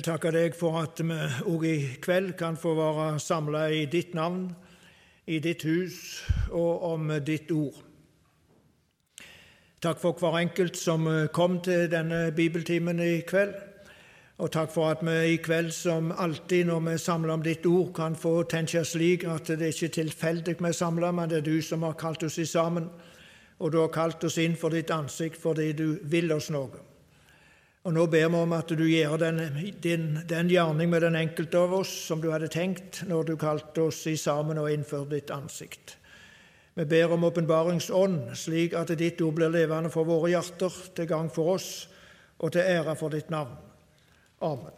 Vil takke deg for at vi òg i kveld kan få være samla i ditt navn, i ditt hus og om ditt ord. Takk for hver enkelt som kom til denne bibeltimen i kveld. Og takk for at vi i kveld, som alltid når vi samler om ditt ord, kan få tenke slik at det er ikke tilfeldig vi er samla, men det er du som har kalt oss sammen. Og du har kalt oss inn for ditt ansikt fordi du vil oss noe. Og Nå ber vi om at du gjør den, din, den gjerning med den enkelte av oss som du hadde tenkt når du kalte oss i sammen og innførte ditt ansikt. Vi ber om åpenbaringsånd, slik at ditt ord blir levende for våre hjerter, til gang for oss og til ære for ditt navn. Amen.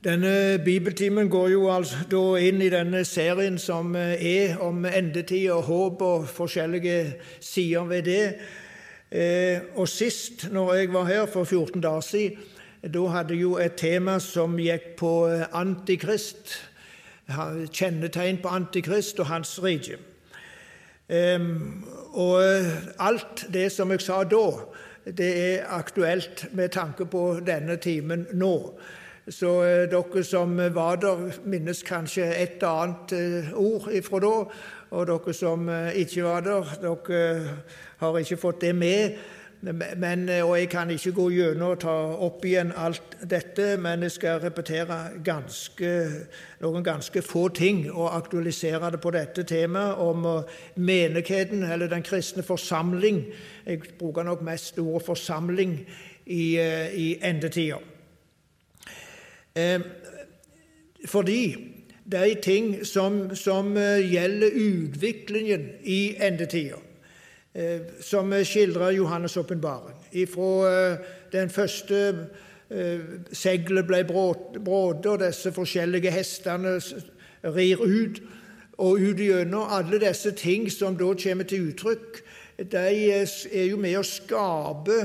Denne bibeltimen går jo altså da inn i denne serien som er om endetid og håp og forskjellige sider ved det. Eh, og sist, når jeg var her for 14 dager siden, da hadde jeg jo et tema som gikk på eh, Antikrist. Kjennetegn på Antikrist og hans rike. Og eh, alt det som jeg sa da, det er aktuelt med tanke på denne timen nå. Så dere som var der, minnes kanskje et og annet ord ifra da. Og dere som ikke var der, dere har ikke fått det med. Men, og Jeg kan ikke gå gjennom og ta opp igjen alt dette, men jeg skal repetere ganske, noen ganske få ting og aktualisere det på dette temaet om menigheten, eller den kristne forsamling. Jeg bruker nok mest ordet 'forsamling' i, i endetida. Eh, fordi de ting som, som gjelder utviklingen i endetida Eh, som skildrer Johannes' åpenbaring. Fra eh, den første eh, seglet ble bråte, og disse forskjellige hestene rir ut, og ut gjennom alle disse ting som da kommer til uttrykk, de er jo med å skape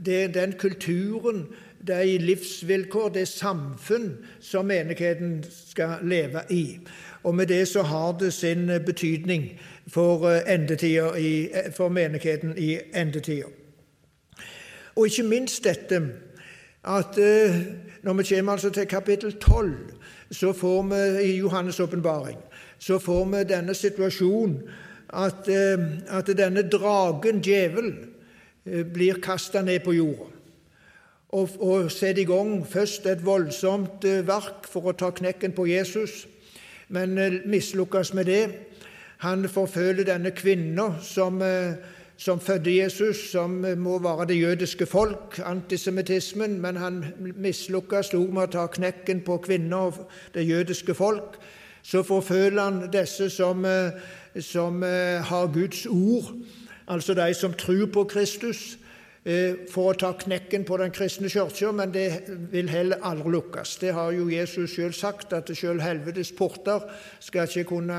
den kulturen, de livsvilkår, det samfunn som menigheten skal leve i. Og med det så har det sin betydning for, eh, i, eh, for menigheten i endetida. Og ikke minst dette at eh, når vi kommer altså til kapittel 12, så får vi i Johannes' åpenbaring så får vi denne situasjonen at, at denne dragen, djevel, blir kasta ned på jorda. Og, og sette i gang først et voldsomt verk for å ta knekken på Jesus, men mislukkes med det. Han forfølger denne kvinna som, eh, som fødte Jesus, som må være det jødiske folk, antisemittismen, men han mislykkes med å ta knekken på kvinner og det jødiske folk. Så forfølger han disse som, eh, som eh, har Guds ord, altså de som tror på Kristus. Eh, for å ta knekken på den kristne kirka, men det vil heller aldri lukkes. Det har jo Jesus sjøl sagt, at sjøl helvetes porter skal ikke kunne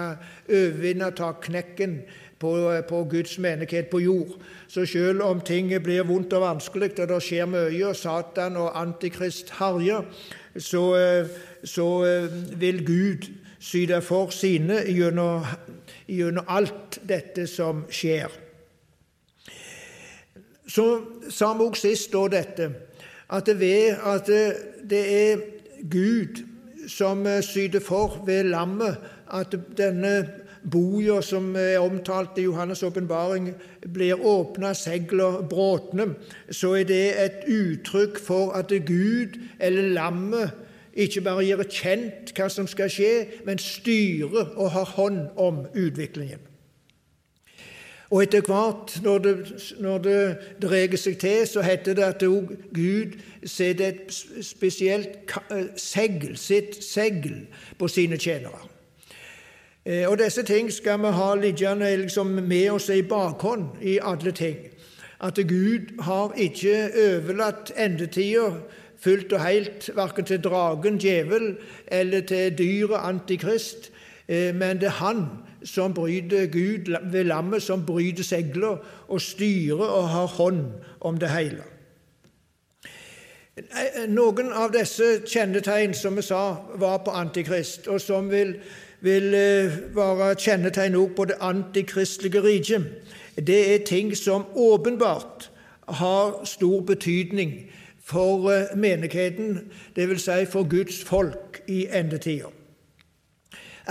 overvinne ta knekken på, på, Guds menighet på jord. Så sjøl om ting blir vondt og vanskelig, og det skjer mye, og Satan og Antikrist herjer, så, eh, så eh, vil Gud syte for sine gjennom, gjennom alt dette som skjer. Så sa vi også sist da dette, at ved, at det er Gud som syter for ved lammet at denne boja som er omtalt i Johannes' åpenbaring, blir åpna, segler bråtne, så er det et uttrykk for at Gud, eller lammet, ikke bare gjør kjent hva som skal skje, men styrer og har hånd om utviklingen. Og etter hvert, når det, når det dreier seg til, så heter det at Gud setter et spesielt eh, segl, sitt segl på sine tjenere. Eh, og Disse ting skal vi ha liggende liksom med oss i bakhånd i alle ting. At Gud har ikke overlatt endetida fullt og helt verken til dragen, djevel, eller til dyret, antikrist, eh, men det er han som bryter Gud ved lammet, som bryter segler og styrer og har hånd om det hele. Noen av disse kjennetegn som vi sa var på Antikrist, og som vil, vil eh, være kjennetegn også på det antikristelige riket, det er ting som åpenbart har stor betydning for eh, menigheten, dvs. Si for Guds folk i endetida.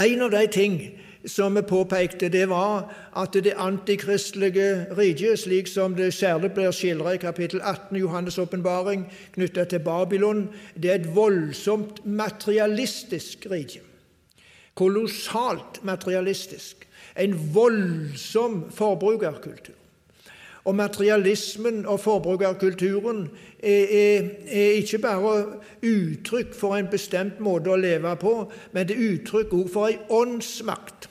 En av de ting som vi påpekte, det var at det antikristelige riket, slik som det særlig blir skildret i kapittel 18 i Johannes' åpenbaring knyttet til Babylon, det er et voldsomt materialistisk rike. Kolossalt materialistisk. En voldsom forbrukerkultur. Og materialismen og forbrukerkulturen er, er, er, ikke bare uttrykk for en bestemt måte å leve på, men det er uttrykk også for en åndsmakt.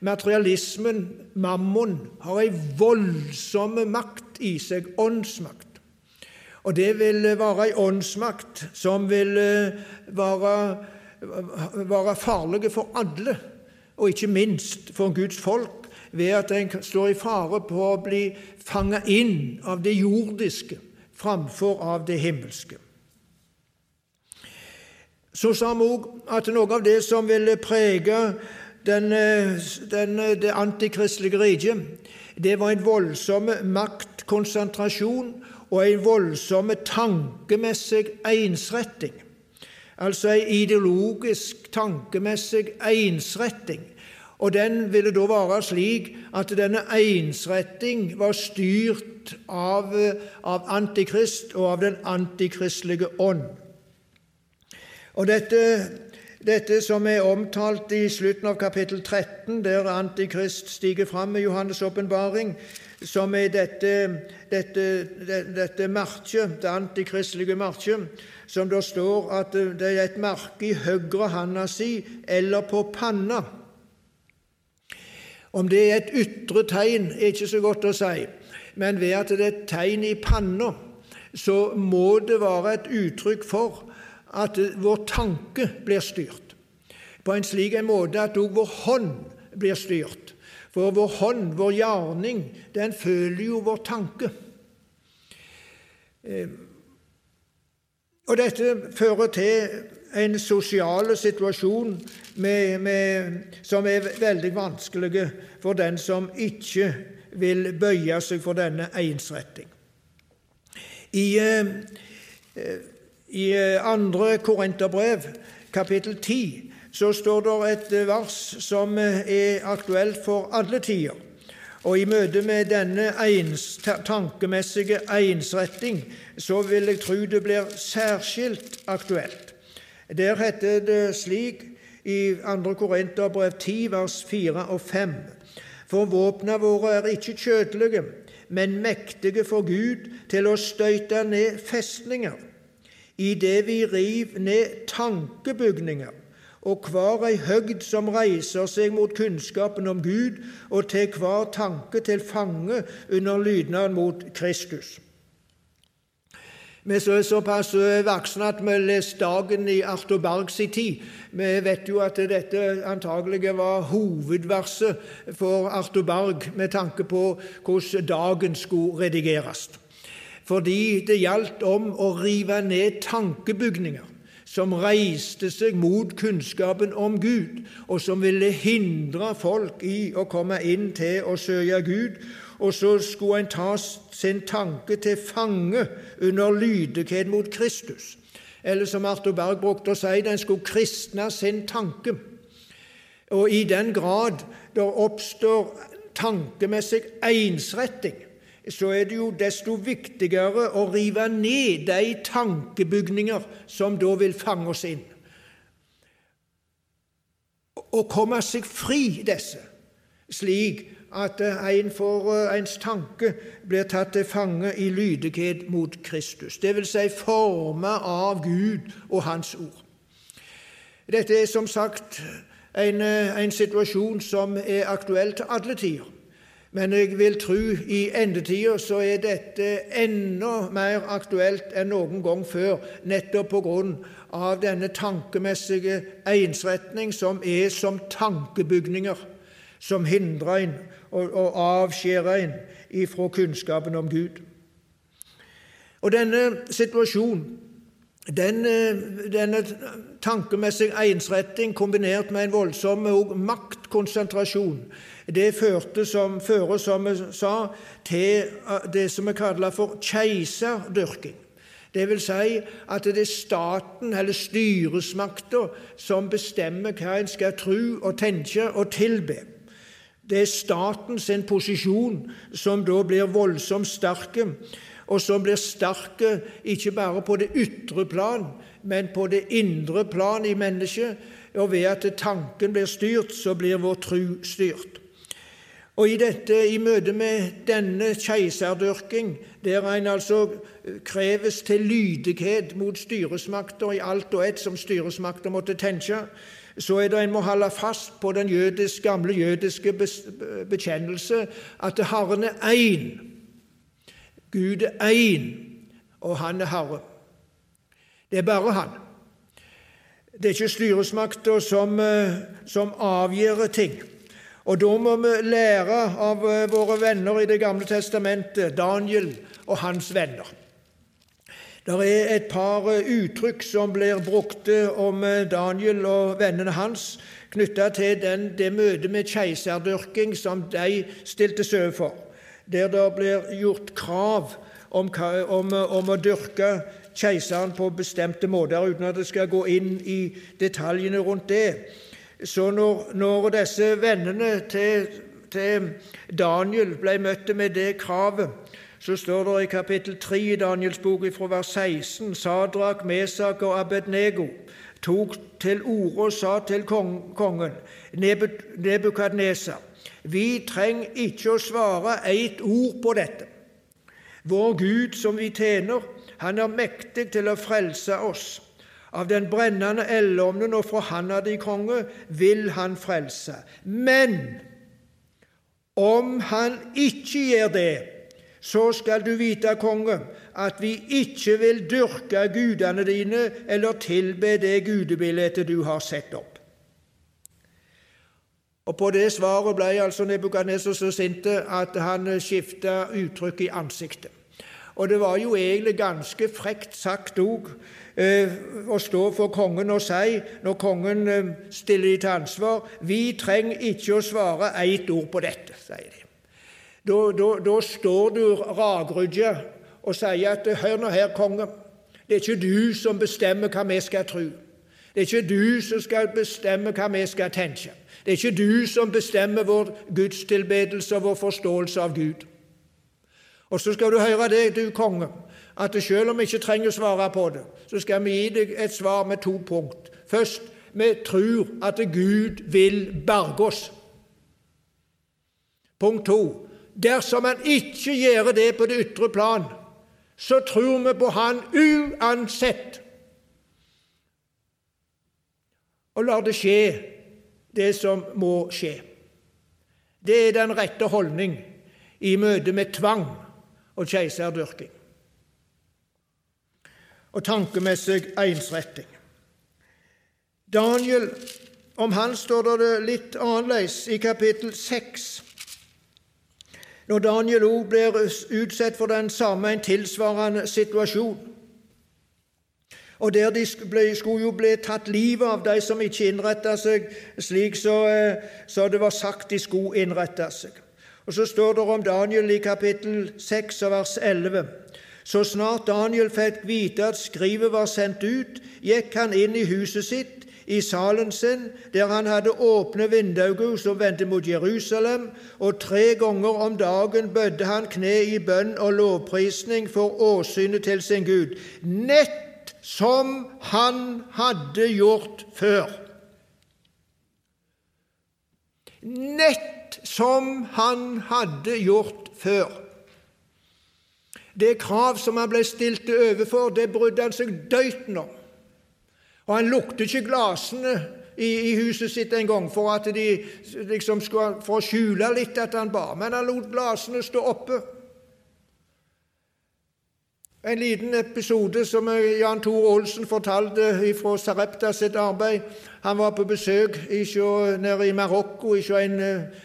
Materialismen, mammon, har ei voldsom makt i seg, åndsmakt. Og det vil være ei åndsmakt som vil eh, være, være farlig for alle, og ikke minst for Guds folk ved at en står i fare på å bli fanget inn av det jordiske framfor av det himmelske. Så sa vi òg at noe av det som ville prege den, den, det antikristelige riket, det var en voldsom maktkonsentrasjon og en voldsom tankemessig ensretting. Altså en ideologisk, tankemessig ensretting og den ville da være slik at denne ensretting var styrt av, av Antikrist og av den antikristelige ånd. Og dette, dette, som er omtalt i slutten av kapittel 13, der Antikrist stiger fram med Johannes' åpenbaring, som er dette, dette, dette merket, det antikristelige merket, som da står at det er et merke i høyre handa si eller på panna. Om det er et ytre tegn, er ikke så godt å si, men ved at det er et tegn i panna, så må det være et uttrykk for at vår tanke blir styrt. På en slik en måte at òg vår hånd blir styrt. For vår hånd, vår gjerning, den føler jo vår tanke. Eh, og dette fører til en sosial situasjon med, med, som er veldig vanskelig for den som ikke vil bøye seg for denne ensretting. I, eh, i eh, andre Korinterbrev, kapittel 10, så står det et vers som er aktuelt for alle tider. Og i møte med denne ens, tankemessige ensretting så vil jeg tro det blir særskilt aktuelt. Der heter det slik i 2. Korinterbrev 10, vers 4 og 5. For våpnene våre er ikke kjødelige, men mektige for Gud til å støyte ned festninger, idet vi riv ned tankebygninger og hver ei høgd som reiser seg mot kunnskapen om Gud, og til hver tanke til fange under lydnaden mot Kristus. Vi er såpass voksne at vi leste dagen i Arthur Bergs tid. Vi vet jo at dette antagelig var hovedverset for Arthur Berg med tanke på hvordan dagen skulle redigeres. Fordi det gjaldt om å rive ned tankebygninger som reiste seg mot kunnskapen om Gud, og som ville hindre folk i å komme inn til å søke Gud, og så skulle en ta sin tanke til fange under lydighet mot Kristus. Eller som Arthur Berg brukte å si, den skulle kristne sin tanke. Og i den grad det oppstår tankemessig ensretting, så er det jo desto viktigere å rive ned de tankebygninger som da vil fange oss inn. Å komme seg fri disse, slik at en for eh, ens tanke blir tatt til fange i lydighet mot Kristus, dvs. Si formet av Gud og Hans ord. Dette er som sagt en, eh, en situasjon som er aktuell til alle tider. Men jeg vil tro i endetida så er dette enda mer aktuelt enn noen gang før, nettopp på grunn av denne tankemessige ensretning som er som tankebygninger, som hindrer en og, og avskjærer en ifra kunnskapen om Gud. Og denne situasjonen denne, denne tankemessige ensretting kombinert med en voldsom maktkonsentrasjon det førte som, fører, som vi sa, til eh, det som vi kaller for keiserdyrking. Det vil si at det er staten eller styresmakta som bestemmer hva en skal tro og tenke og tilbe. Det er statens posisjon som da blir voldsomt sterke, og som blir sterke ikke bare på det ytre plan, men på det indre plan i mennesket. Og ved at tanken blir styrt, så blir vår tro styrt. Og i dette, i møte med denne keiserdyrking, der en altså kreves til lydighet mot styresmakter i alt og ett som styresmakter måtte tenke, så er det en må holde fast på den jødiske, gamle jødiske bekjennelse at Herren er én. Gud er én, og Han er Herre. Det er bare Han. Det er ikke styresmakter som, eh, som avgjør ting. Og da må vi lære av eh, våre venner i Det gamle testamentet, Daniel og hans venner. Det er et par eh, uttrykk som blir brukt om Daniel og vennene hans, knytta til den, det møtet med keiserdyrking som de stilte seg overfor, der det blir gjort krav om, om, om å dyrke keiseren på bestemte måter, uten at jeg skal gå inn i detaljene rundt det. Så når, når disse vennene til, til, Daniel ble møtt med det kravet, så står det i kapittel 3 i Daniels bok fra vers 16 Sadrak, Mesak og Abednego tok til orde og sa til kongen Nebukadneser, vi trenger ikke å svare eit ord på dette. Vår Gud som vi tjener, han er mektig til å frelse oss. Av den brennende eldovnen og fra handa di, konge, vil han frelse. Men om han ikke gjør det, så skal du vite, konge, at vi ikke vil dyrke gudene dine eller tilbe det gudebildet du har sett opp. Og På det svaret ble altså Nebukadneser så sint at han skifta uttrykk i ansiktet. Og det var jo egentlig ganske frekt sagt òg Eh, å stå for kongen og si, når kongen eh, stiller de til ansvar Vi trenger ikke å svare ett ord på dette, sier de. Da, da, da står du rakrygga og sier at hør nå her, konge, det er ikke du som bestemmer hva vi skal tro. Det er ikke du som skal bestemme hva vi skal tenke. Det er ikke du som bestemmer vår gudstilbedelse og vår forståelse av Gud. Og så skal du høre det, du konge, at selv om vi ikke trenger å svare på det, så skal vi gi deg et svar med to punkt. Først, vi tror at Gud vil berge oss. Punkt to. Dersom han ikke gjør det på det ytre plan, så tror vi på Han uansett. Og lar det skje, det som må skje. Det er den rette holdning i møte med tvang og keiserdyrking og tankemessig ensretting. Daniel, om han står det litt annerledes i kapittel 6. Når Daniel òg blir utsatt for den samme, en tilsvarende situasjon. Og der de skulle jo bli tatt livet av de som ikke innretta seg slik så, eh, så det var sagt de skulle innrette seg. Og Så står det om Daniel i kapittel 6 vers 11. Så snart Daniel fikk vite at skrivet var sendt ut, gikk han inn i huset sitt, i salen sin, der han hadde åpne vinduer som vendte mot Jerusalem, og tre ganger om dagen bødde han kne i bønn og lovprisning for åsynet til sin Gud, nett som han hadde gjort før. Nett som han hadde gjort før. Det krav som han ble stilt overfor, det brydde han seg døyten om. Og han lukte ikke glasene i, i, huset sitt en gang for, at de, liksom, for å skjule litt at han ba, men han lot glasene stå oppe. En liten episode som Jan Tore Olsen fortalte fra Sarepta sitt arbeid. Han var på besøk nede i Marokko hos en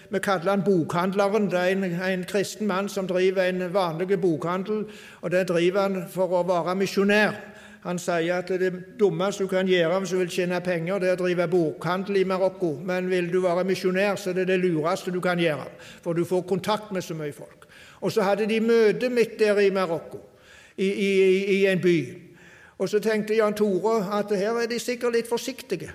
vi kaller han Bokhandleren. Det er en, en, kristen mann som driver en vanlig bokhandel, og det driver han for å være misjonær. Han sier at det dummeste du kan gjøre hvis du vil tjene penger, det er å drive bokhandel i Marokko. Men vil du være misjonær, så er det det lureste du kan gjøre, for du får kontakt med så mye folk. Og så hadde de møte midt der i Marokko i, i, i en by. Og så tenkte Jan Tore at her er de sikkert litt forsiktige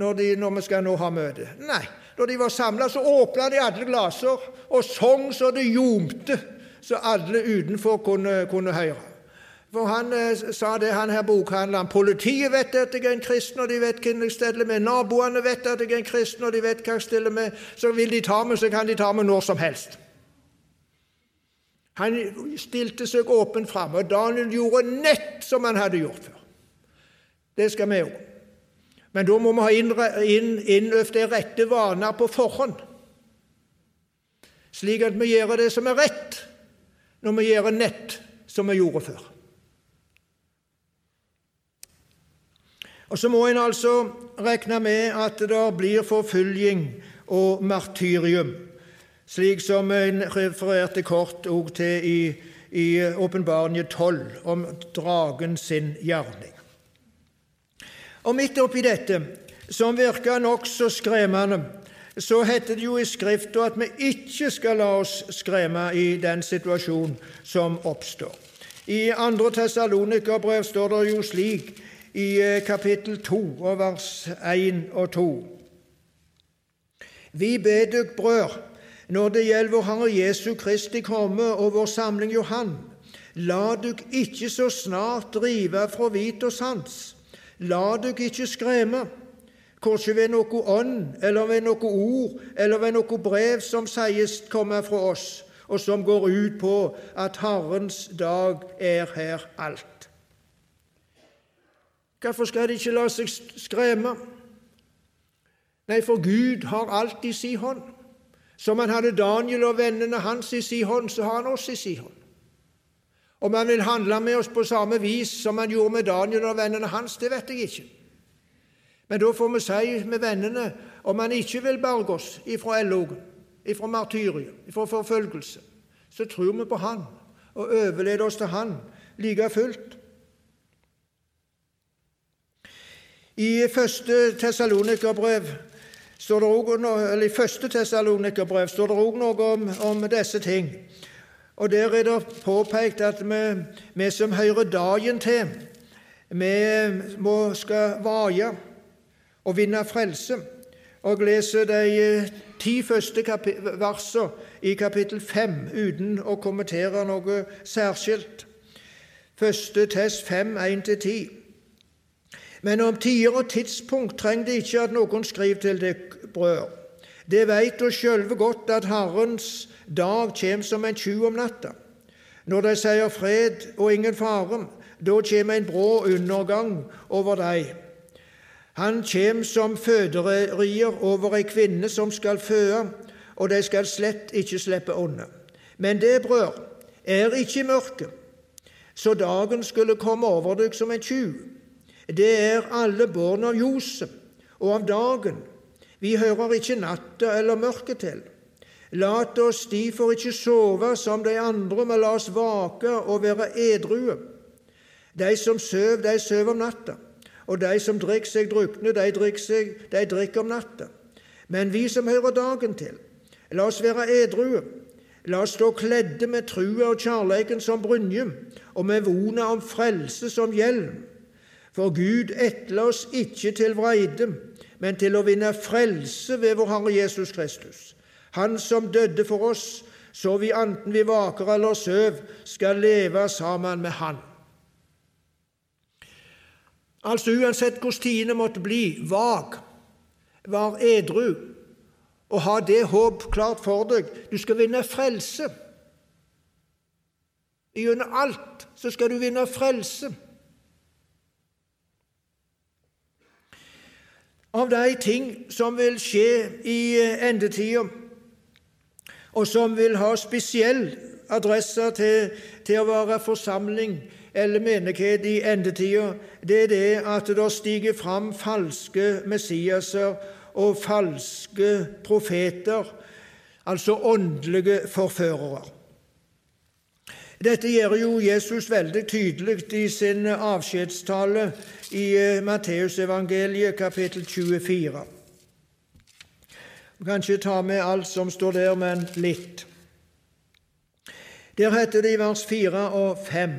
når, de, når vi skal nå ha møte. Nei, da de var samla, så åpna de alle glaser og sang så det ljomte, så alle utenfor kunne, kunne høre. For Han eh, sa det, han her bokhandleren. Politiet vet at jeg er en kristen, og de vet hvem jeg steller med. Naboene vet at jeg er en kristen, og de vet hva jeg stiller med. Så vil de ta meg, så kan de ta meg når som helst. Han stilte seg åpent fram, og Daniel gjorde nett som han hadde gjort før. Det skal vi òg. Men da må vi ha innøvd de rette vaner på forhånd, slik at vi gjør det som er rett, når vi gjør nett som vi gjorde før. Og Så må en altså regne med at det blir forfølging og martyrium slik som en refererte kort til i, i Åpenbaringen 12, om dragen sin gjerning. Og midt oppi dette, som virker nokså skremmende, så heter det jo i Skriften at vi ikke skal la oss skremme i den situasjonen som oppstår. I 2. Tessalonikerbrev står det jo slik i eh, kapittel 2 og vers 1 og 2. Vi ber dere, brød, når det gjelder vår Herre Jesu Kristi komme og vår samling Johan, la dere ikke så snart drive fra vit og sans. La dere ikke skremme, kanskje ved noe ånd eller ved noe ord eller ved noe brev som sies komme fra oss, og som går ut på at Herrens dag er her alt. Hvorfor skal de ikke la seg skremme? Nei, for Gud har alt i si hånd. Som han hadde Daniel og vennene hans i sin hånd, så har han oss i sin hånd. Om han vil handle med oss på samme vis som han gjorde med Daniel og vennene hans, det vet jeg ikke. Men da får vi si med vennene om han ikke vil berge oss ifra ellogen, ifra martyriet, ifra forfølgelse, så tror vi på han og overleder oss til han like fullt. I første Tessalonikerbrev står det også står det òg noe om, om, disse ting. Og Der er det påpekt at vi, vi som hører dagen til, vi må skal vaie og vinne frelse. Og leser de eh, ti første versene i kapittel fem uten å kommentere noe særskilt. Første test fem, 1-10. Men om tider og tidspunkt trenger det ikke at noen skriver til deg, brødre. Det veit oss sjølve godt at Herrens dag kjem som en tjuv om natta. Når de sier fred og ingen fare, da kjem en brå undergang over deg. Han kjem som føderier over ei kvinne som skal føde, og de skal slett ikke slippe unna. Men det, brød, er ikke mørket, så dagen skulle komme over deg som en tjuv. Det er alle barn av Josef og av dagen. Vi hører ikke natta eller mørket til. Lat oss derfor ikke sove som de andre, men la oss vake og være edrue. De som søv, de søv om natta, og de som drikker seg drukne, de drikker, seg, de drikker om natta. Men vi som hører dagen til, la oss være edrue. La oss stå kledde med trua og kjærleiken som brynje, og med vona om frelse som hjelm. For Gud etla oss ikke til vreide, men til å vinne frelse ved vår Herre Jesus Kristus. Han som døde for oss, så vi anten vi vaker eller søv, skal leve sammen med Han. Altså uansett hvordan tidene måtte bli, vag, var edru, og ha det håp klart for deg. Du skal vinne frelse. Gjennom alt så skal du vinne frelse. Av de ting som vil skje i endetida, og som vil ha spesiell adresse til, til å være forsamling eller menighet i endetida, det er det at det stiger fram falske Messiaser og falske profeter, altså åndelige forførere. Dette gjør jo Jesus veldig tydelig i sin avskjedstale i eh, Matteusevangeliet kapittel 24. Vi kan ikke ta med alt som står der, men litt. Der heter det i vers 4 og 5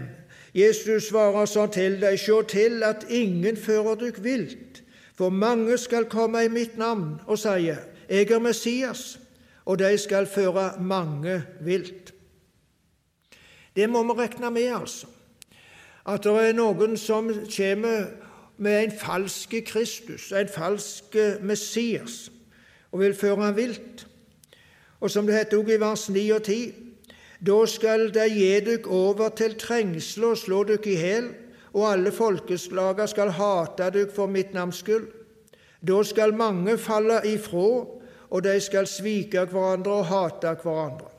Jesus svarer så til deg, sjå til at ingen fører dykk vilt, for mange skal komme i mitt navn og sie, jeg er Messias, og de skal føre mange vilt. Det må vi regne med, altså. At det er noen som kommer med en falsk Kristus, en falsk Messias, og vil føre ham vilt. Og som det heter også i vers 9 og 10.: Da skal de gi dykk over til trengsel og slå dykk i hæl, og alle folkeslager skal hate dykk for mitt navns skyld. Da skal mange falle ifrå, og de skal svike hverandre og hate hverandre.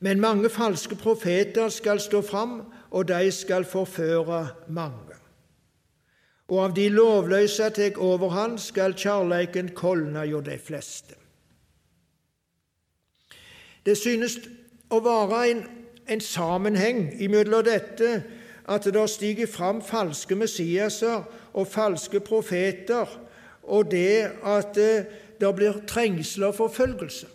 Men mange falske profeter skal stå fram, og de skal forføre mange. Og av de lovløse tek overhånd, skal kjærleiken kolne jo de fleste. Det synes å være en, en sammenheng imellom dette at det stiger fram falske Messiaser og falske profeter, og det at det blir trengsel og forfølgelse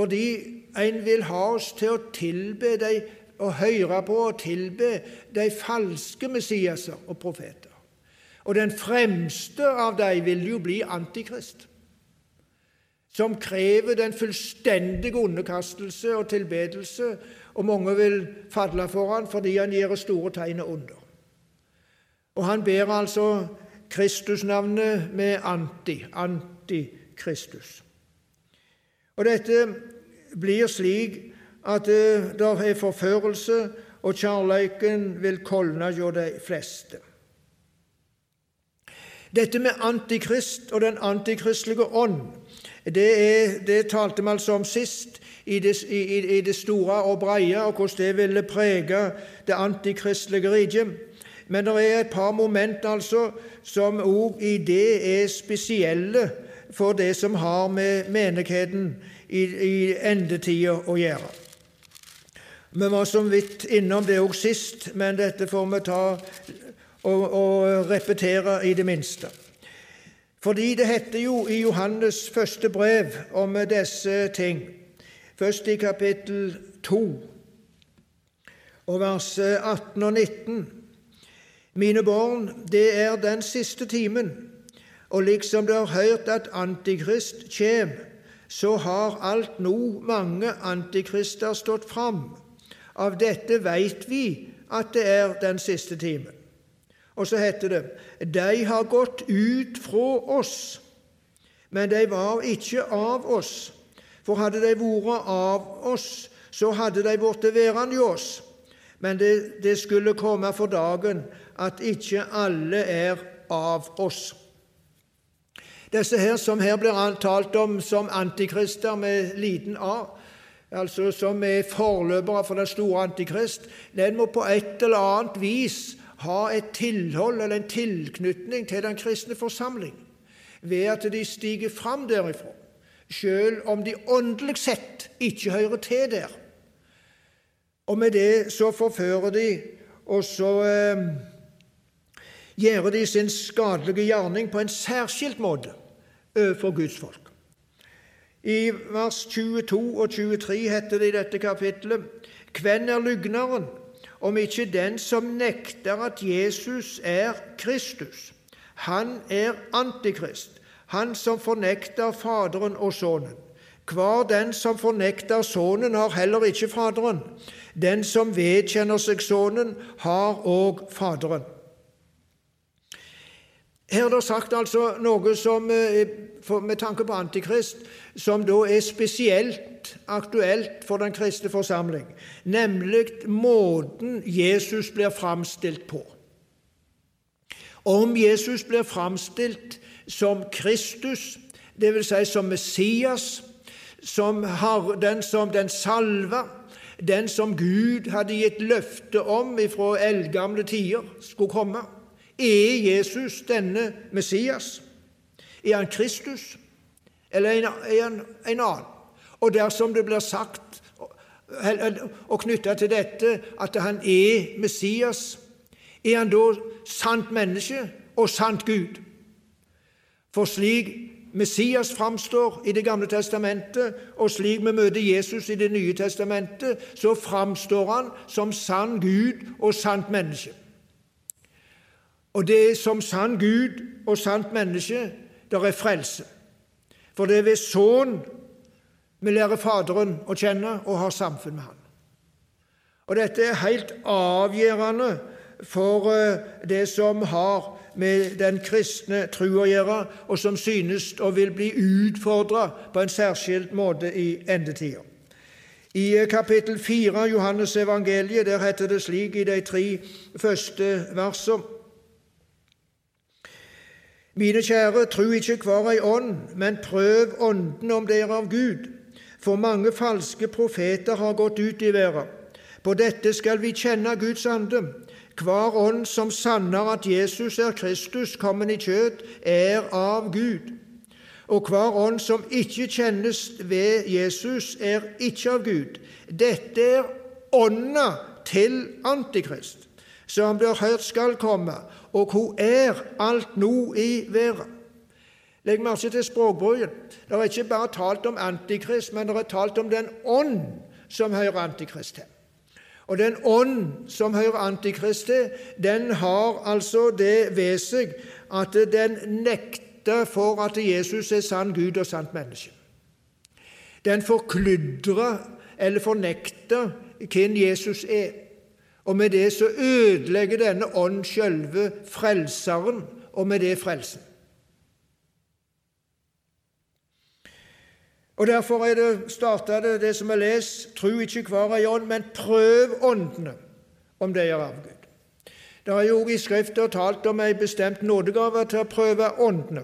fordi en vil ha oss til å tilbe de, og høre på og tilbe de falske Messiaser og profeter. Og den fremste av dem vil jo bli Antikrist, som krever den fullstendige underkastelse og tilbedelse, og mange vil falle for han fordi han gjør store tegn under. Og han ber altså Kristusnavnet med anti, antikristus. Og dette blir slik at det er forførelse, og kjærleiken vil kolne hjå de fleste. Dette med antikrist og den antikristelige ånd, det, er, det talte vi altså om sist i det, i, i det store og breie, og hvordan det ville prege det antikristelige riket. Men det er et par moment altså som òg i det er spesielle for det som har med menigheten i, i endetida å gjøre. Vi var så vidt innom det òg sist, men dette får vi ta og, og repetere i det minste. Fordi det heter jo i Johannes første brev om disse ting, først i kapittel 2 og vers 18 og 19. Mine barn, det er den siste timen, og liksom du har hørt at Antikrist kjem, så har alt nå mange antikrister stått fram. Av dette veit vi at det er den siste timen. Og så heter det de har gått ut fra oss, men de var ikke av oss. For hadde de vært av oss, så hadde de blitt værende i oss. Men det, det skulle komme for dagen at ikke alle er av oss. Disse her som her blir talt om som antikrister med liten a, altså som er forløpere for den store antikrist, den må på et eller annet vis ha et tilhold eller en tilknytning til den kristne forsamling ved at de stiger fram derifra, selv om de åndelig sett ikke hører til der. Og med det så forfører de, og så eh, gjør de sin skadelige gjerning på en særskilt måte overfor Guds folk. I vers 22 og 23 heter det i dette kapittelet Hvem er lygneren, om ikke den som nekter at Jesus er Kristus? Han er Antikrist, han som fornekter Faderen og Sønnen. Hver den som fornekter Sønnen, har heller ikke Faderen. Den som vedkjenner seg Sønnen, har òg Faderen. Her er det sagt altså noe som, eh, med tanke på Antikrist som da er spesielt aktuelt for den kristne forsamling, nemlig måten Jesus blir framstilt på. om Jesus blir framstilt som Kristus, dvs. Si som Messias, som har, den som den salva, den som Gud hadde gitt løfte om ifra eldgamle tider skulle komme. Er Jesus denne Messias? Er han Kristus, eller er han en annen? Og dersom det blir sagt og knytta til dette at han er Messias, er han da sant menneske og sant Gud? For slik Messias framstår i Det gamle testamentet, og slik vi møter Jesus i Det nye testamentet, så framstår han som sann Gud og sant menneske. Og det er som sann Gud og sant menneske der er frelse. For det er ved Sønnen vi lærer Faderen å kjenne og har samfunn med Han. Og Dette er helt avgjørende for eh, det som har med den kristne tro å gjøre, og som synes og vil bli utfordra på en særskilt måte i endetida. I eh, kapittel 4 Johannes evangeliet der heter det slik i de tre første versene Mine kjære, tru ikke hver ei ånd, men prøv ånden om det er av Gud. For mange falske profeter har gått ut i verden. På dette skal vi kjenne Guds ande. Hver ånd som sanner at Jesus er Kristus kommet i kjøtt, er av Gud. Og hver ånd som ikke kjennes ved Jesus, er ikke av Gud. Dette er ånda til Antikrist, som blir hørt skal komme, og hun er alt nå i verden. Legg merke til språkbruken. Det er ikke bare talt om Antikrist, men det er talt om den ånd som hører Antikrist til. Og den ånd som hører Antikrist til, den har altså det ved seg at den nekter for at Jesus er sann Gud og sant menneske. Den forkludrer eller fornekter hvem Jesus er. Og med det så ødelegger denne ånd sjølve Frelseren, og med det frelsen. Og Derfor er det starta det, det som er lest, tru ikke hver ei ånd, men prøv åndene, om de er av Gud. Det er jo i Skrifta talt om ei bestemt nådegave til å prøve åndene.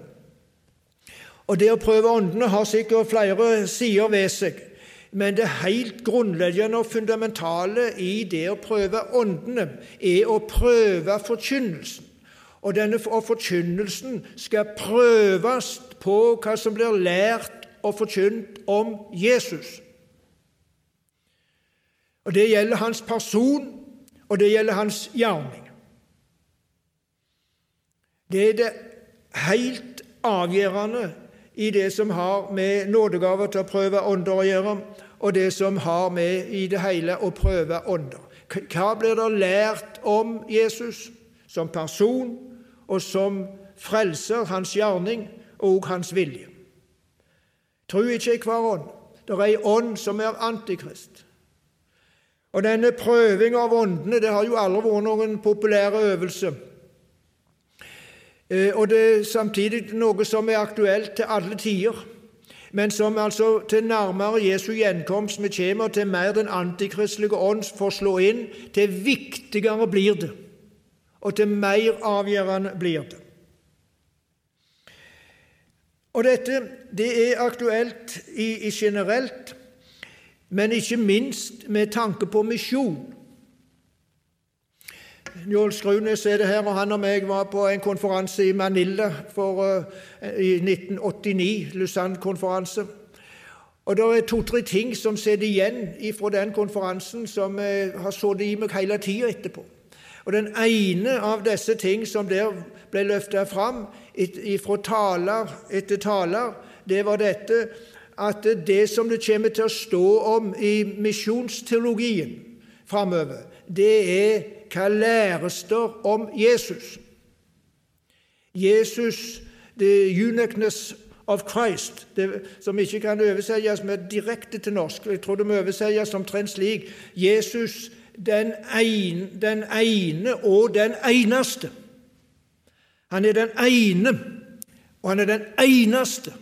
Og Det å prøve åndene har sikkert flere sider ved seg. Men det helt grunnleggende og fundamentale i det å prøve åndene er å prøve forkynnelsen. Og denne forkynnelsen skal prøves på hva som blir lært og forkynt om Jesus. Og Det gjelder hans person, og det gjelder hans gjerning. Det er det helt avgjørende i det som har med nådegaver til å prøve ånder å gjøre, og det som har med i det hele å prøve ånder. Hva blir det lært om Jesus som person og som frelser, hans gjerning og hans vilje? Tro ikke i hver ånd. Det er ei ånd som er antikrist. Og denne prøving av åndene det har jo aldri vært noen populær øvelse. Eh, og det er samtidig noe som er aktuelt til alle tider, men som altså til nærmere Jesu gjenkomst vi kommer, til mer den antikristelige ånd får slå inn, til viktigere blir det, og til mer avgjørende blir det. Og Dette det er aktuelt i, i generelt, men ikke minst med tanke på misjon. Njål Skrunes er det her, og han og meg var på en konferanse i Manila for, uh, i 1989, Lausanne-konferanse. Og Det er to-tre ting som sitter igjen fra den konferansen som uh, har sittet i meg hele tida etterpå. Og Den ene av disse ting som der ble løfta fram fra taler etter taler, det var dette at det som det kommer til å stå om i misjonsteologien framover, det er hva læres der om Jesus? Jesus, the uniqueness of Christ, det, som ikke kan oversettes med direkte til norsk. Jeg tror det må oversettes omtrent slik Jesus, den ene, den ene og den eneste. Han er den ene, og han er den eneste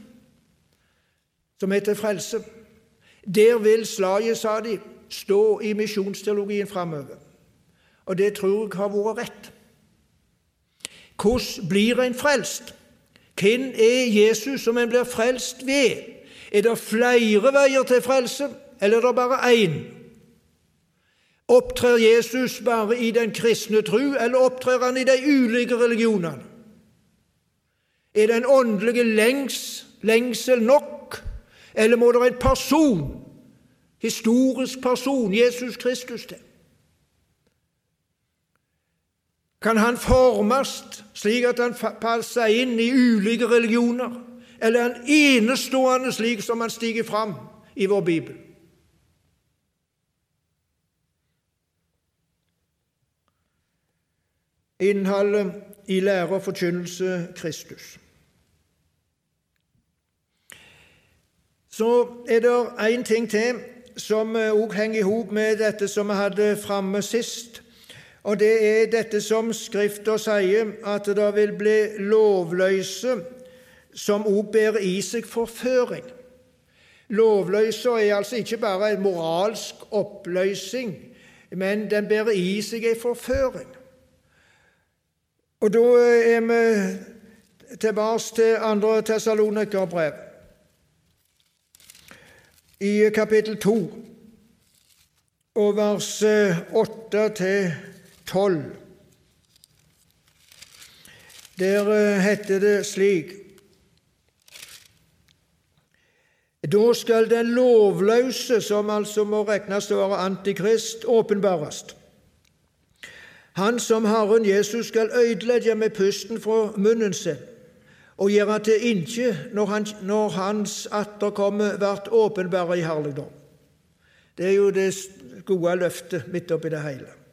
som heter frelse. Der vil slaget, sa de, stå i misjonsteologien framover. Og det tror jeg har vært rett. Hvordan blir en frelst? Hvem er Jesus som en blir frelst ved? Er det flere veier til frelse, eller er det bare én? Opptrer Jesus bare i den kristne tru, eller opptrer han i de ulike religionene? Er det en åndelig lengs, lengsel nok, eller må det en person, historisk person, Jesus Kristus, til? Kan han formes slik at han passer inn i ulike religioner, eller er han enestående slik som han stiger fram i vår bibel? Innholdet i lære og forkynnelse Kristus. Så er det én ting til som òg henger i hop med dette som vi hadde framme sist. Og det er dette som Skrifta sier, at det vil bli lovløse som òg bærer i seg forføring. Lovløse er altså ikke bare en moralsk oppløsning, men den bærer i seg en forføring. Og da er vi tilbake til andre Tessalonikerbrev, i kapittel 2, og vers 8 til 12. Der eh, heter det slik Da skal den lovløse, som altså må regnes å være antikrist, åpenbares. Han som Herren Jesus skal ødelegge med pusten fra munnen sin og gjøre til inkje når, han, når hans atterkomme blir åpenbare i herligdom. Det er jo det gode løftet midt oppi det hele.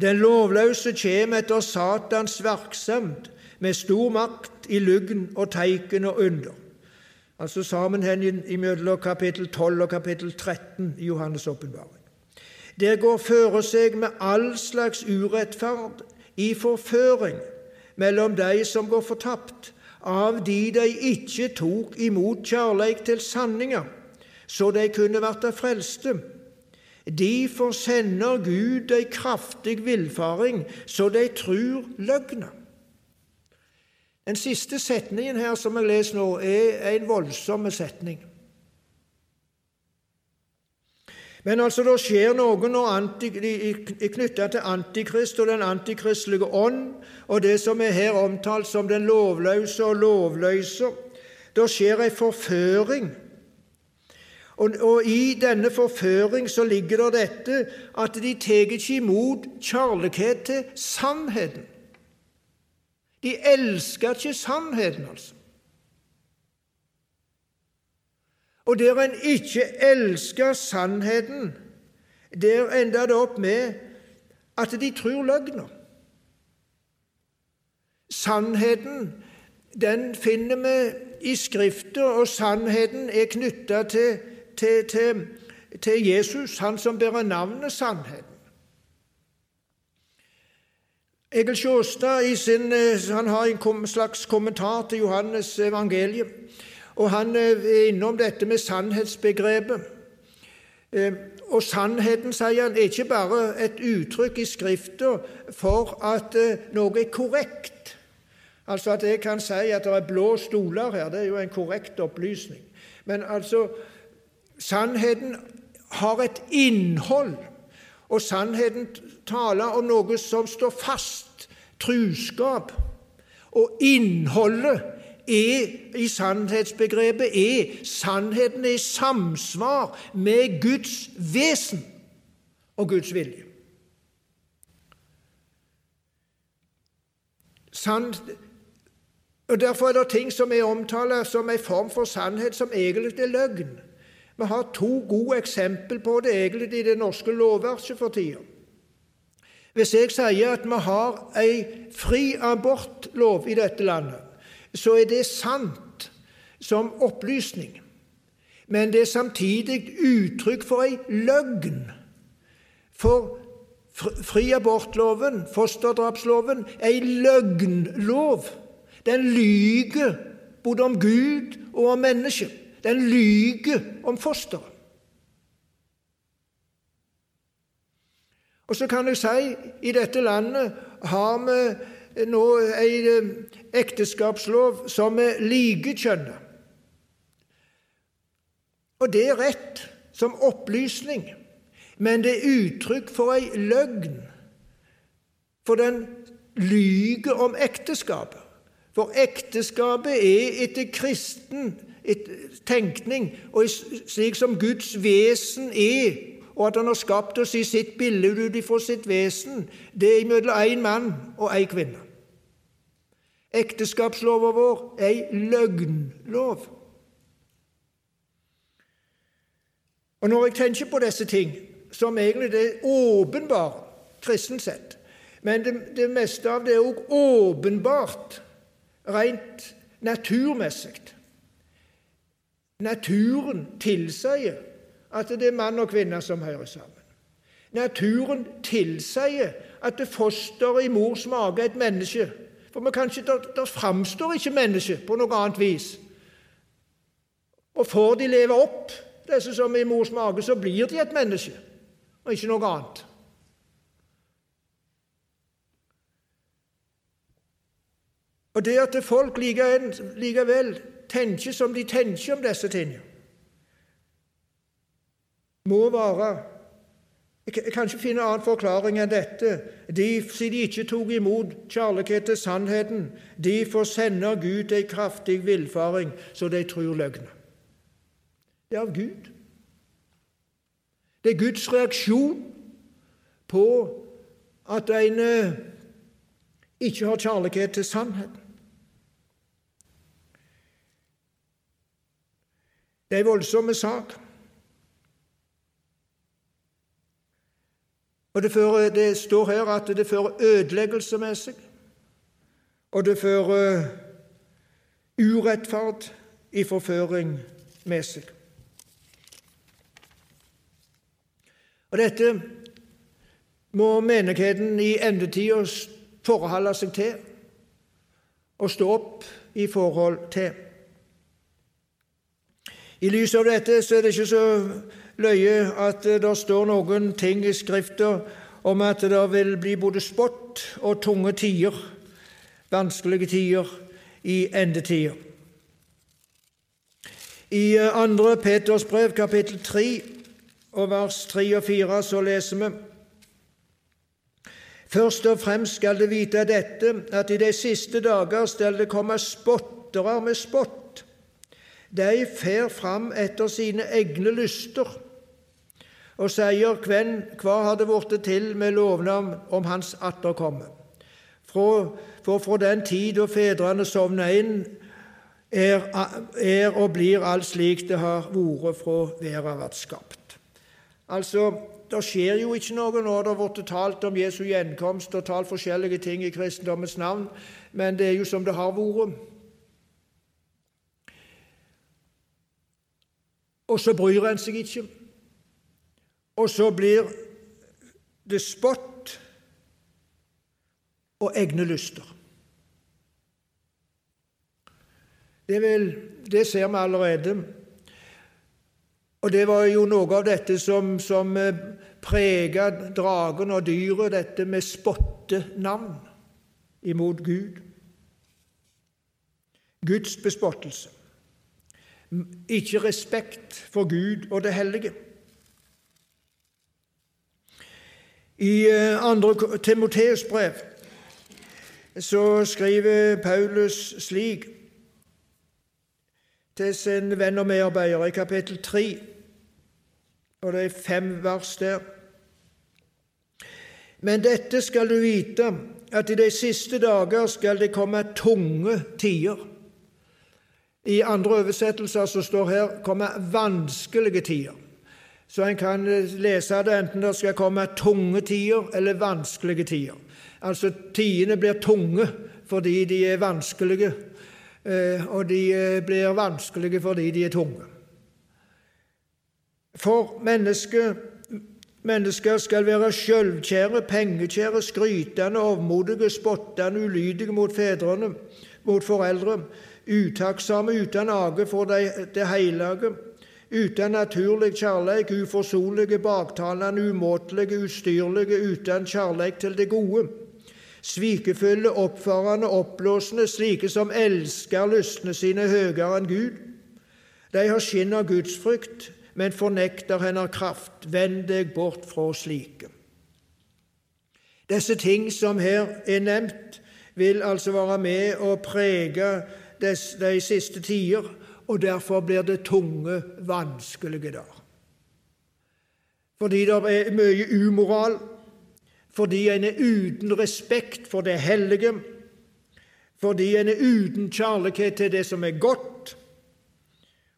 Den lovløse kjem etter Satans virksomhet med stor makt i lugn og teiken og under. Altså sammenhengen mellom kapittel 12 og kapittel 13 i Johannes' åpenbaring. Der går føre seg med all slags urettferd i forføring mellom de som går fortapt, av de de ikke tok imot kjærleik til sanninga, så de kunne verta frelste. Derfor sender Gud ei kraftig villfaring, så de trur løgna. Den siste setningen her som jeg leser nå, er en voldsom setning. Men altså, det skjer noe knytta til Antikrist og den antikristelige ånd, og det som er her omtalt som den lovløse og lovløse. Det skjer ei forføring og, og, I denne forføring så ligger det dette at de tar ikke imot kjærlighet til sannheten. De elsker ikke sannheten, altså. Og der en ikke elsker sannheten, der ender det opp med at de tror løgner. Sannheten den finner vi i Skriften, og sannheten er knytta til til, til, til Jesus, han som bærer navnet Sannheten. Egil Sjåstad sin, han har en slags kommentar til Johannes evangeliet, og han eh, er innom dette med sannhetsbegrepet. Eh, og sannheten, sier han, er ikke bare et uttrykk i Skrifta for at noe er korrekt. Altså at jeg kan si at det er blå stoler her, det er jo en korrekt opplysning. Men altså, Sannheten har et innhold, og sannheten taler om noe som står fast, truskap. Og innholdet er, i sannhetsbegrepet er sannheten i samsvar med Guds vesen og Guds vilje. Sant, og Derfor er det ting som er omtalt som en form for sannhet, som egentlig er løgn. Vi har to gode eksempel på det egentlig i det norske lovverket for tida. Hvis jeg sier at vi har ei fri abortlov i dette landet, så er det sant som opplysning. Men det er samtidig uttrykk for ei løgn. For fri abortloven, fosterdrapsloven, er ei løgnlov. Den lyger både om Gud og om mennesket. Den lyger om fosteret. Og så kan jeg si i dette landet har vi nå en ekteskapslov som er likekjønna. Og det er rett som opplysning, men det er uttrykk for ei løgn. For den lyger om ekteskapet. For ekteskapet er etter kristen tenkning, og slik som Guds vesen er, og at Han har skapt oss i sitt bilde ut ifra sitt vesen, det er mellom én mann og én kvinne. Ekteskapslova vår er ei løgnlov. Og Når jeg tenker på disse ting, som egentlig er åpenbart kristen sett, men det, det, meste av det er òg åpenbart rent naturmessig. Naturen tilsier at det er mann og kvinne som hører sammen. Naturen tilsier at det fosteret i mors mage er et menneske. For vi kan ikke, der, der framstår ikke mennesket på noe annet vis. Og får de leve opp, disse som er i mors mage, så blir de et menneske, og ikke noe annet. Og det at folk likevel tenker som de tenker om disse tingene, må være Jeg kan ikke finne annen forklaring enn dette. De, siden de ikke tok imot kjærlighet til sannheten, de sende Gud ei kraftig villfaring, så de tror løgnet. Det er av Gud. Det er Guds reaksjon på at en eh, ikke har kjærlighet til sannheten. Det er en voldsom sak. Og det, fører, det, står her at det fører ødeleggelse med seg, og det fører urettferd i forføring med seg. Og Dette må menigheten i endetida forholde seg til og stå opp i forhold til. I lys av dette så er det ikke så løye at det står noen ting i Skrifta om at det vil bli både spott og tunge tider, vanskelige tider, i endetida. I andre Peters brev, kapittel 3, og vers 3 og 4, så leser vi Først og fremst skal det vite dette, at i de siste dager skal det komme spottere med spott. De fer fram etter sine egne lyster og sier hvem, hva det blitt til med lovnavn om hans atterkomme. For, fra den tid da fedrene sovna inn, er, er, og blir alt slik det har vært fra verden ble skapt. Altså, Det skjer jo ikke noe når det har blitt talt om Jesu gjenkomst og talt forskjellige ting i kristendommens navn, men det er jo som det har vært. Og så bryr en seg ikke. Og så blir det spott og egne lyster. Det, vil, det, ser vi allerede. Og det var jo noe av dette som, som eh, prega dragen og dyret, dette med spottenavn imot Gud. Guds bespottelse. Ikke respekt for Gud og det hellige. I eh, andre Timoteus brev så skriver Paulus slik til sin venn og medarbeider i kapittel 3, og det er fem vers der. Men dette skal du vite, at i de siste dager skal det komme tunge tider. I andre oversettelser som står her kommer vanskelige tider'. Så en kan lese det enten det skal komme tunge tider eller vanskelige tider. Altså tidene blir tunge fordi de er vanskelige, eh, og de eh, blir vanskelige fordi de er tunge. For mennesker, mennesker skal være sjølvkjære, pengekjære, skrytende, overmodige, spottende, ulydige mot fedrene, mot foreldre, utakksomme, uten age for det, hellige uten naturlig kjærleik, uforsonlige, baktalende, umåtelige, ustyrlige, uten kjærleik til det gode. svikefulle, oppfarende, oppblåsende, slike som elsker lystne sine høyere enn Gud. De har skinn av gudsfrykt, men fornekter henne kraft. Vend deg bort fra slike. Disse ting som her er nevnt, vil altså være med å prege de siste tider, og derfor blir det tunge, vanskelige dager. Fordi det er mye umoral, fordi en er uten respekt for det hellige, fordi en er uten kjærlighet til det som er godt,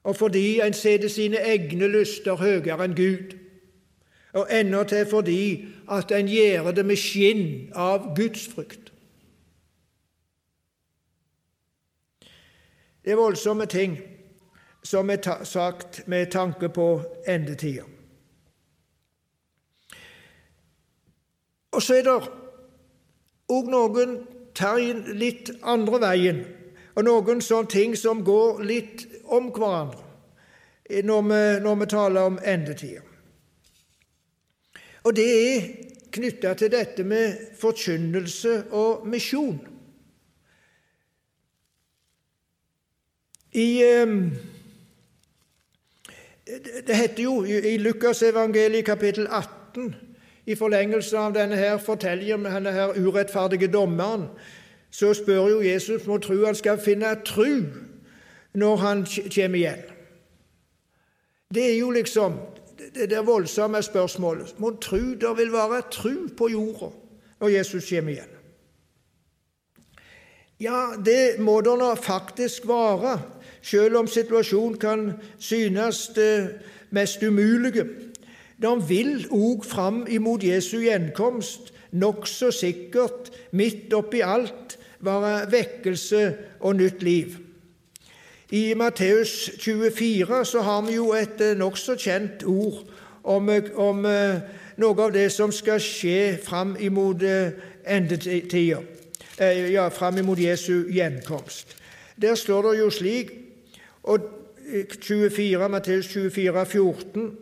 og fordi en setter sine egne lyster høyere enn Gud, og endatil fordi at en gjør det med skinn av gudsfrykt. Det er voldsomme ting som er sagt med tanke på endetida. Og så er det òg noen tegn litt andre veien, og noen sånne ting som går litt om hverandre når vi, når vi taler om endetida. Og det er knytta til dette med forkynnelse og misjon. I, ehm, det heter jo i Lukas evangeliet kapittel 18, i forlengelse av denne her fortelling med denne her urettferdige dommeren, så spør jo Jesus må tro han skal finne tru når han kommer igjen. Det er jo liksom det der voldsomme spørsmålet. Må tru det vil være tru på jorda når Jesus kommer igjen? Ja, det må det nå faktisk være selv om situasjonen kan synes det mest umulige. De vil òg fram imot Jesu gjenkomst nokså sikkert, midt oppi alt, være vekkelse og nytt liv. I Matteus 24 så har vi jo et eh, nokså kjent ord om, om, eh, noe av det som skal skje fram imot eh, endetida, ja, fram imot Jesu gjenkomst. Der står det jo slik og 24, Matteus 24, 14.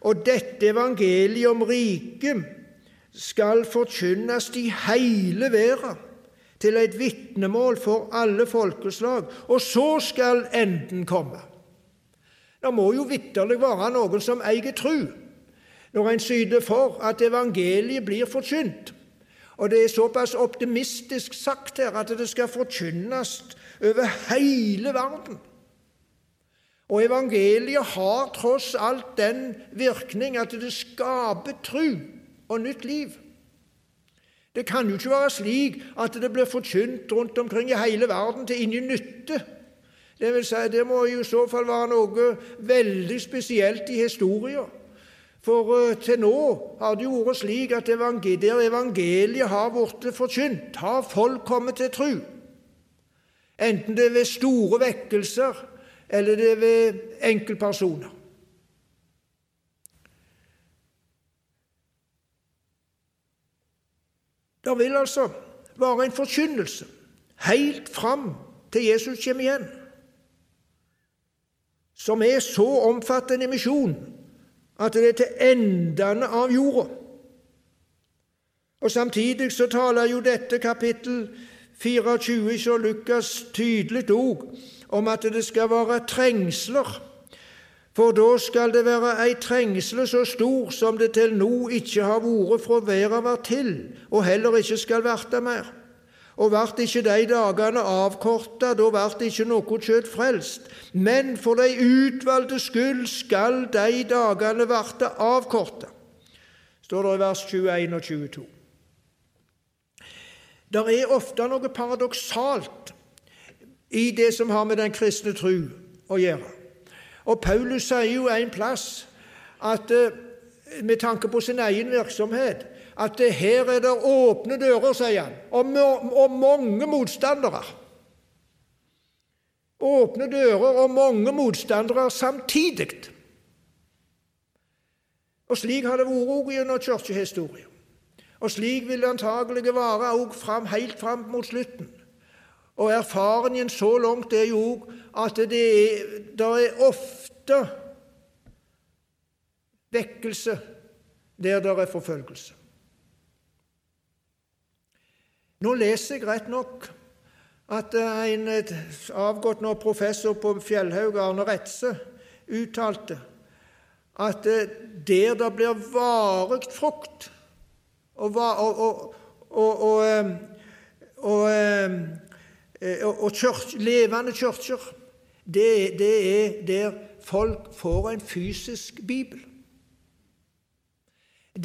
Og dette evangeliet om riket skal forkynnes i hele verden, til et vitnemål for alle folkeslag, og så skal enden komme. Det må jo vitterlig være noen som eier tru, når en syder for at evangeliet blir forkynt. Og det er såpass optimistisk sagt her at det skal forkynnes over hele verden. Og evangeliet har tross alt den virkning at det skaper tru og nytt liv. Det kan jo ikke være slik at det blir forkynt rundt omkring i hele verden til ingen nytte. Det, vil si, det må i så fall være noe veldig spesielt i historien. For uh, til nå har det jo vært slik at evangeliet, der evangeliet har blitt forkynt, har folk kommet til tru. Enten det er ved store vekkelser eller det er ved enkeltpersoner. Det vil altså være en forkynnelse helt fram til Jesus kommer igjen, som er så omfattende misjon at det er til endene av jorda. Og Samtidig så taler jo dette kapittel 24 så Lukas tydelig òg om at det skal være trengsler. For da skal det være ei trengsle så stor som det til nå ikke har vært fra verda var til, og heller ikke skal verte mer. Og vart ikke de dagene avkorta, da vart ikke noe kjøtt frelst. Men for de utvalgte skyld skal de dagene varte avkorta, står det i vers 21 og 22. Det er ofte noe paradoksalt i det som har med den kristne tru å gjøre. Og Paulus sier jo en plass at eh, med tanke på sin egen virksomhet at her er det åpne dører, sier han, og, mange motstandere. Åpne dører og mange motstandere samtidig. Og Slik har det vært også gjennom kirkehistorien. Og slik vil det antagelig være også helt fram mot slutten. Og erfaringen så langt er jo at det er, er ofte vekkelse der det er forfølgelse. Nå leser jeg rett nok at en avgått nå professor på Fjellhaug, Arne Retze, uttalte at der det blir varig frukt og, og, og, og kjørk, levende kirker, det, det er der folk får en fysisk bibel.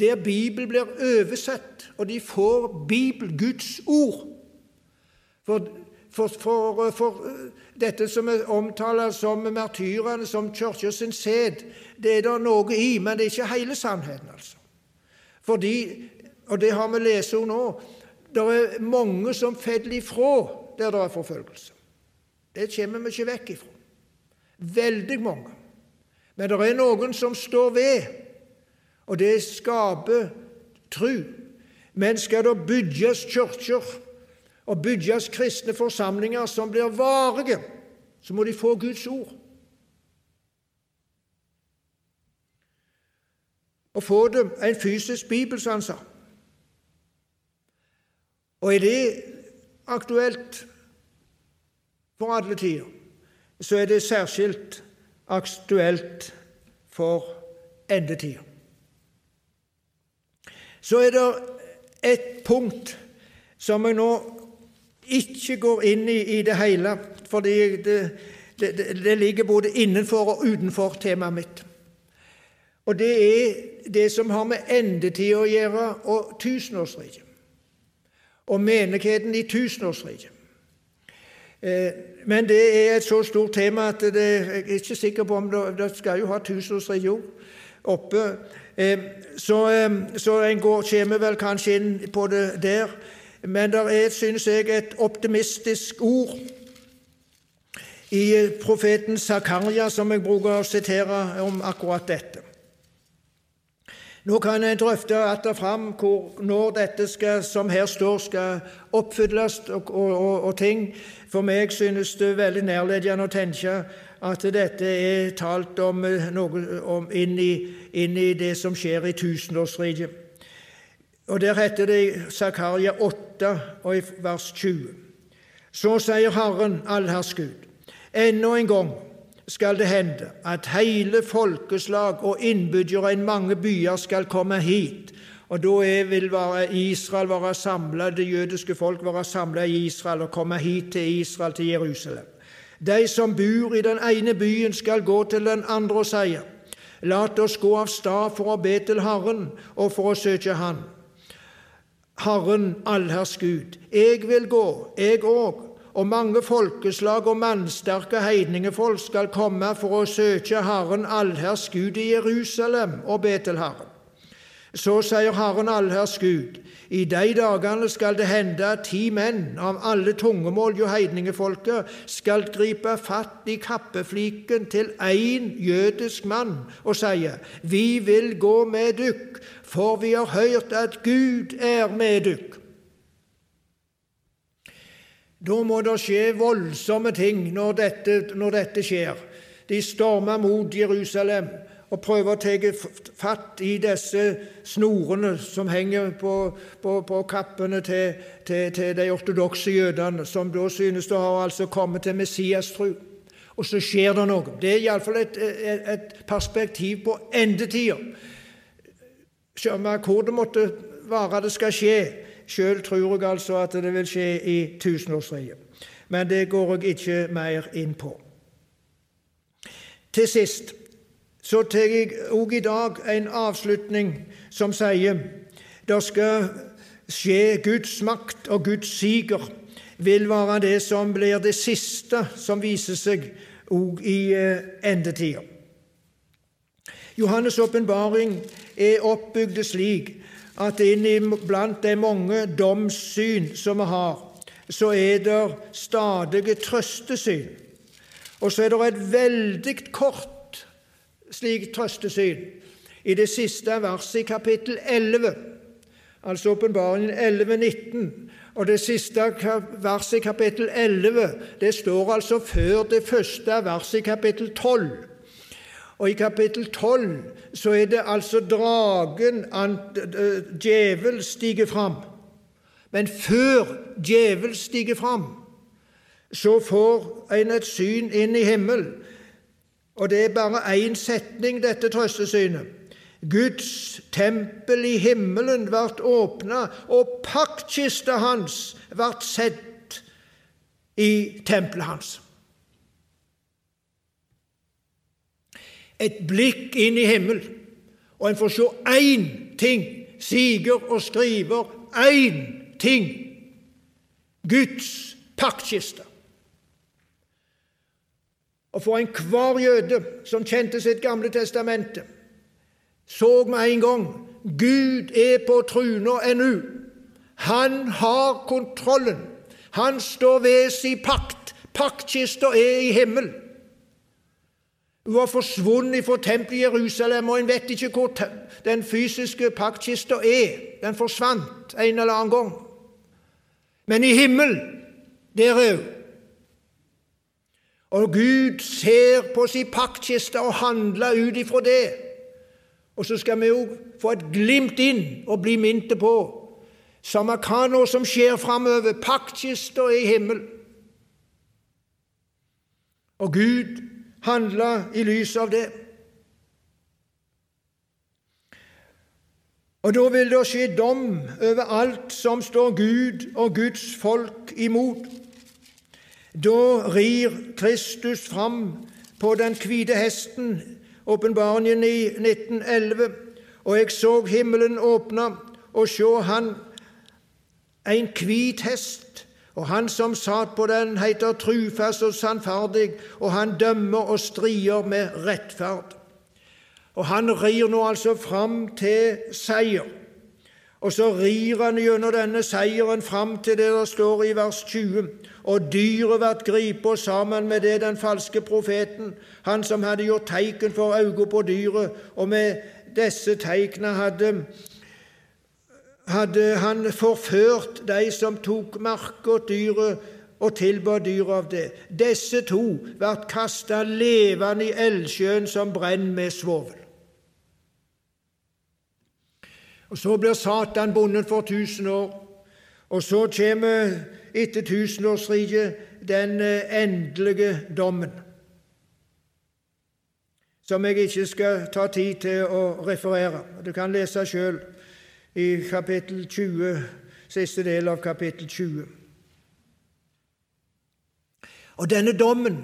Der Bibel blir oversett, og de får Bibel, Guds ord. For, for, for, for dette som er omtalt som martyrene, som kirkens sæd, det er det noe i, men det er ikke hele sannheten, altså. Fordi, og det har vi lest nå, det er mange som faller ifra der det er forfølgelse. Det kommer vi ikke vekk ifra. Veldig mange. Men det er noen som står ved, og det skaper tru. Men skal det bygges kirker og bygges kristne forsamlinger som blir varige, så må de få Guds ord. Og få dem en fysisk bibel, som han sa. Og er det aktuelt for alle tider, så er det særskilt aktuelt for endetida. Så er det et punkt som jeg nå ikke går inn i i det hele, fordi det, det, det ligger både innenfor og utenfor temaet mitt. Og det er det som har med endetida å gjøre, og tusenårsriket. Og menigheten i tusenårsriket. Eh, men det er et så stort tema at det, jeg er ikke sikker på om det, det skal jo ha tusenårsriket oppe. Eh, så, eh, så en går, kommer vel kanskje inn på det der. Men det er, synes jeg, et optimistisk ord i profeten Zakaria som jeg bruker å sitere om akkurat dette. Nå kan en drøfte atter fram når dette skal, som her står, skal oppfylles og, og, og, og, ting. For meg synes det veldig nærliggende å tenke at dette er talt om noe om inn, i, inn i det som skjer i tusenårsriket. Og Der heter det i Zakaria 8 og i vers 20. Så sier Herren, allherrs Gud, ennå en gang skal det hende at hele folkeslag og innbyggere i mange byer skal komme hit. Og da vil Israel være samla, det jødiske folk være samla i Israel og komme hit til Israel, til Jerusalem. De som bor i den ene byen, skal gå til den andre og si:" Lat oss gå av stad for å be til Herren og for å søke Han. Herren allherrs Gud. Jeg vil gå, jeg òg, og mange folkeslag og mannsterke heidningefolk skal komme for å søke Herren allherrs Gud i Jerusalem og be til Herren. Så sier Herren allherrs Gud, i de dagene skal det hende at ti menn av alle tungemål jo heidningefolket skal gripe fatt i kappefliken til én jødisk mann og sier, Vi vil gå med dykk, for vi har hørt at Gud er med dykk. Da må det skje voldsomme ting når dette, når dette skjer. De stormer mot Jerusalem og prøver å ta fatt i disse snorene som henger på, på, på kappene til, til, til, de ortodokse jødene, som da synes å ha altså kommet til Messias-tru. Og så skjer det noe. Det er iallfall et, et, et perspektiv på endetida. Hvor det måtte være det skal skje. Sjøl tror jeg altså at det vil skje i tusenårsriket. Men det går jeg ikke mer inn på. Til sist så tar jeg òg i dag en avslutning som sier det skal skje Guds makt og Guds siger vil være det som blir det siste som viser seg òg i eh, endetida. Johannes' åpenbaring er oppbygd slik at blant de mange domssyn som vi har, så er det stadige trøstesyn. Og så er det et veldig kort slik trøstesyn i det siste verset i kapittel 11, altså åpenbaringen 11.19. Og det siste verset i kapittel 11 det står altså før det første verset i kapittel 12. Og i kapittel 12 så er det altså dragen, djevel, stiger fram. Men før djevel stiger fram, så får en et syn inn i himmelen. Og det er bare én setning, dette trøstesynet. Guds tempel i himmelen ble åpna, og paktkista hans ble sett i tempelet hans. Et blikk inn i himmel, og en får se én ting. Siger og skriver én ting. Guds paktkiste. Og for enhver jøde som kjente sitt Gamle testamente, så med en gang Gud er på truna ennå. Han har kontrollen. Han står ved sin pakt. Paktkista er i himmel. Hun har forsvunnet fra tempelet i Jerusalem, og en vet ikke hvor den fysiske paktkista er. Den forsvant en eller annen gang. Men i himmel, der er hun. Og Gud ser på sin paktkiste og handler ut ifra det. Og så skal vi jo få et glimt inn og bli minte på samme hva nå som skjer framover. Paktkista er i himmel. Og Gud handla i lys av det. Og da vil det skje dom over alt som står Gud og Guds folk imot. Da rir Kristus fram på den hvite hesten, åpenbaringen i 1911, og jeg så himmelen åpna, og sjå han en hvit hest, og han som satt på den, heter trufast og sannferdig, og han dømmer og strider med rettferd. Og han rir nå altså fram til seier. Og så rir han gjennom denne seieren fram til det der står i vers 20. Og dyret ble gripet sammen med det den falske profeten, han som hadde gjort teiken for øynene på dyret, og med disse teikene hadde hadde han forført de som tok mark og dyret og tilba dyret av det. Disse to ble kasta levende i eldsjøen som brenner med svovel. Og Så blir Satan bundet for tusen år, og så kommer etter tusenårsriket den eh, endelige dommen, som jeg ikke skal ta tid til å referere. Du kan lese sjøl i kapittel 20, siste del av kapittel 20. Og denne dommen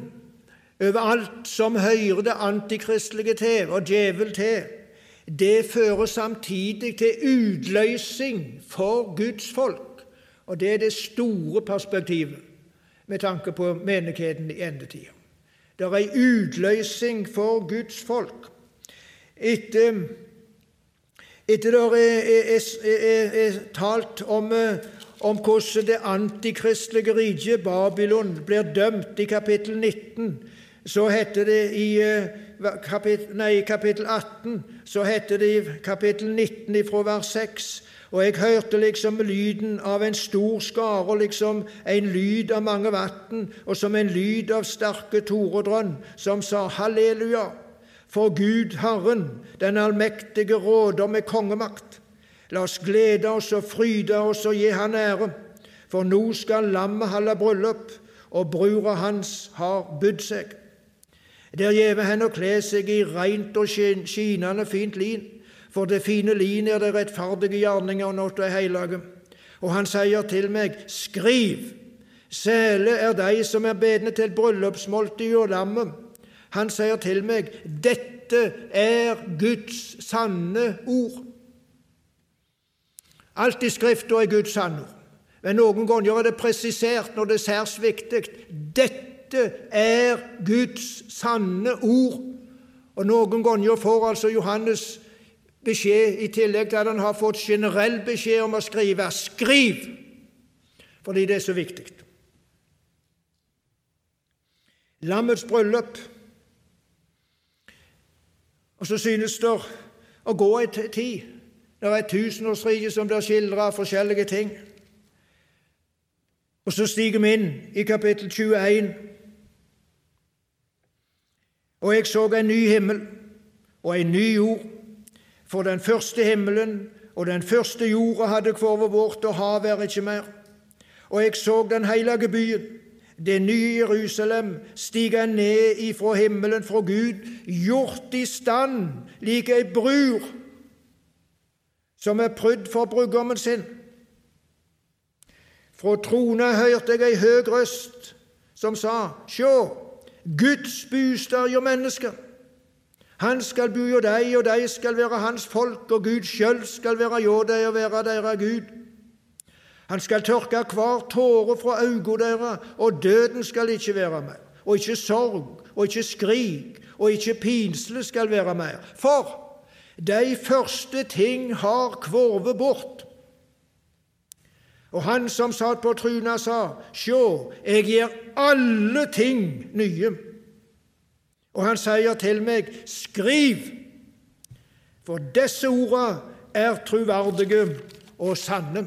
over alt som hører det antikristelige til og djevel til, det fører samtidig til utløsning for Guds folk. Og det er det store perspektivet med tanke på menigheten i endetida. Det er ei utløsning for Guds folk. Etter etter det er, er, er, talt om, eh, om, hvordan det antikristelige riket Babylon blir dømt i kapittel 19, så heter det i eh, kapittel, nei, kapittel 18 så heter det i kapittel 19 fra vers 6 og jeg hørte liksom lyden av en stor skare, liksom en lyd av mange vann, og som en lyd av sterke toredrønn, som sa halleluja. For Gud Herren, den allmektige, råder med kongemakt. La oss glede oss og fryde oss og gi Han ære, for nå skal lammet holde bryllup, og brura hans har budd seg. Der gjeve henne å kle seg i reint og skinende fint lin, for det fine lin er det rettferdige gjerninger når nåt er heilage. Og han sier til meg, skriv, sele er de som er bedne til bryllupsmåltid og lammet. Han sier til meg, 'Dette er Guds sanne ord'. Alt i Skrifta er Guds sanne ord. Men noen ganger er det presisert når det er særs viktig. Dette er Guds sanne ord. Og noen ganger får altså Johannes beskjed, i tillegg til at han har fått generell beskjed om å skrive. Skriv! Fordi det er så viktig. Lammets bryllup og så synes det å gå ei tid. Det er et tusenårsrike som blir skildra av forskjellige ting. Og så stiger vi inn i kapittel 21. Og jeg så en ny himmel og en ny jord, for den første himmelen og den første jorda hadde kvorvet bort, og havet er ikke mer. Og jeg så den hellige byen, det nye Jerusalem, stige ned ifra himmelen fra Gud, gjort i stand lik ei brur som er prydd for brudgommen sin. Fra trona hørte jeg ei høg røst som sa, Sjå, Guds bostad hjå mennesker. Han skal bo hjå deg, og de skal være hans folk, og Gud sjøl skal være hjå deg og være deres Gud. Han skal tørke hver tåre fra øynene deres, og døden skal ikke være mer. Og ikke sorg, og ikke skrik, og ikke pinsle skal være mer. For de første ting har kvorvet bort. Og han som satt på truna, sa, Sjå, jeg gjør alle ting nye. Og han sier til meg, Skriv, for disse orda er truverdige og sanne.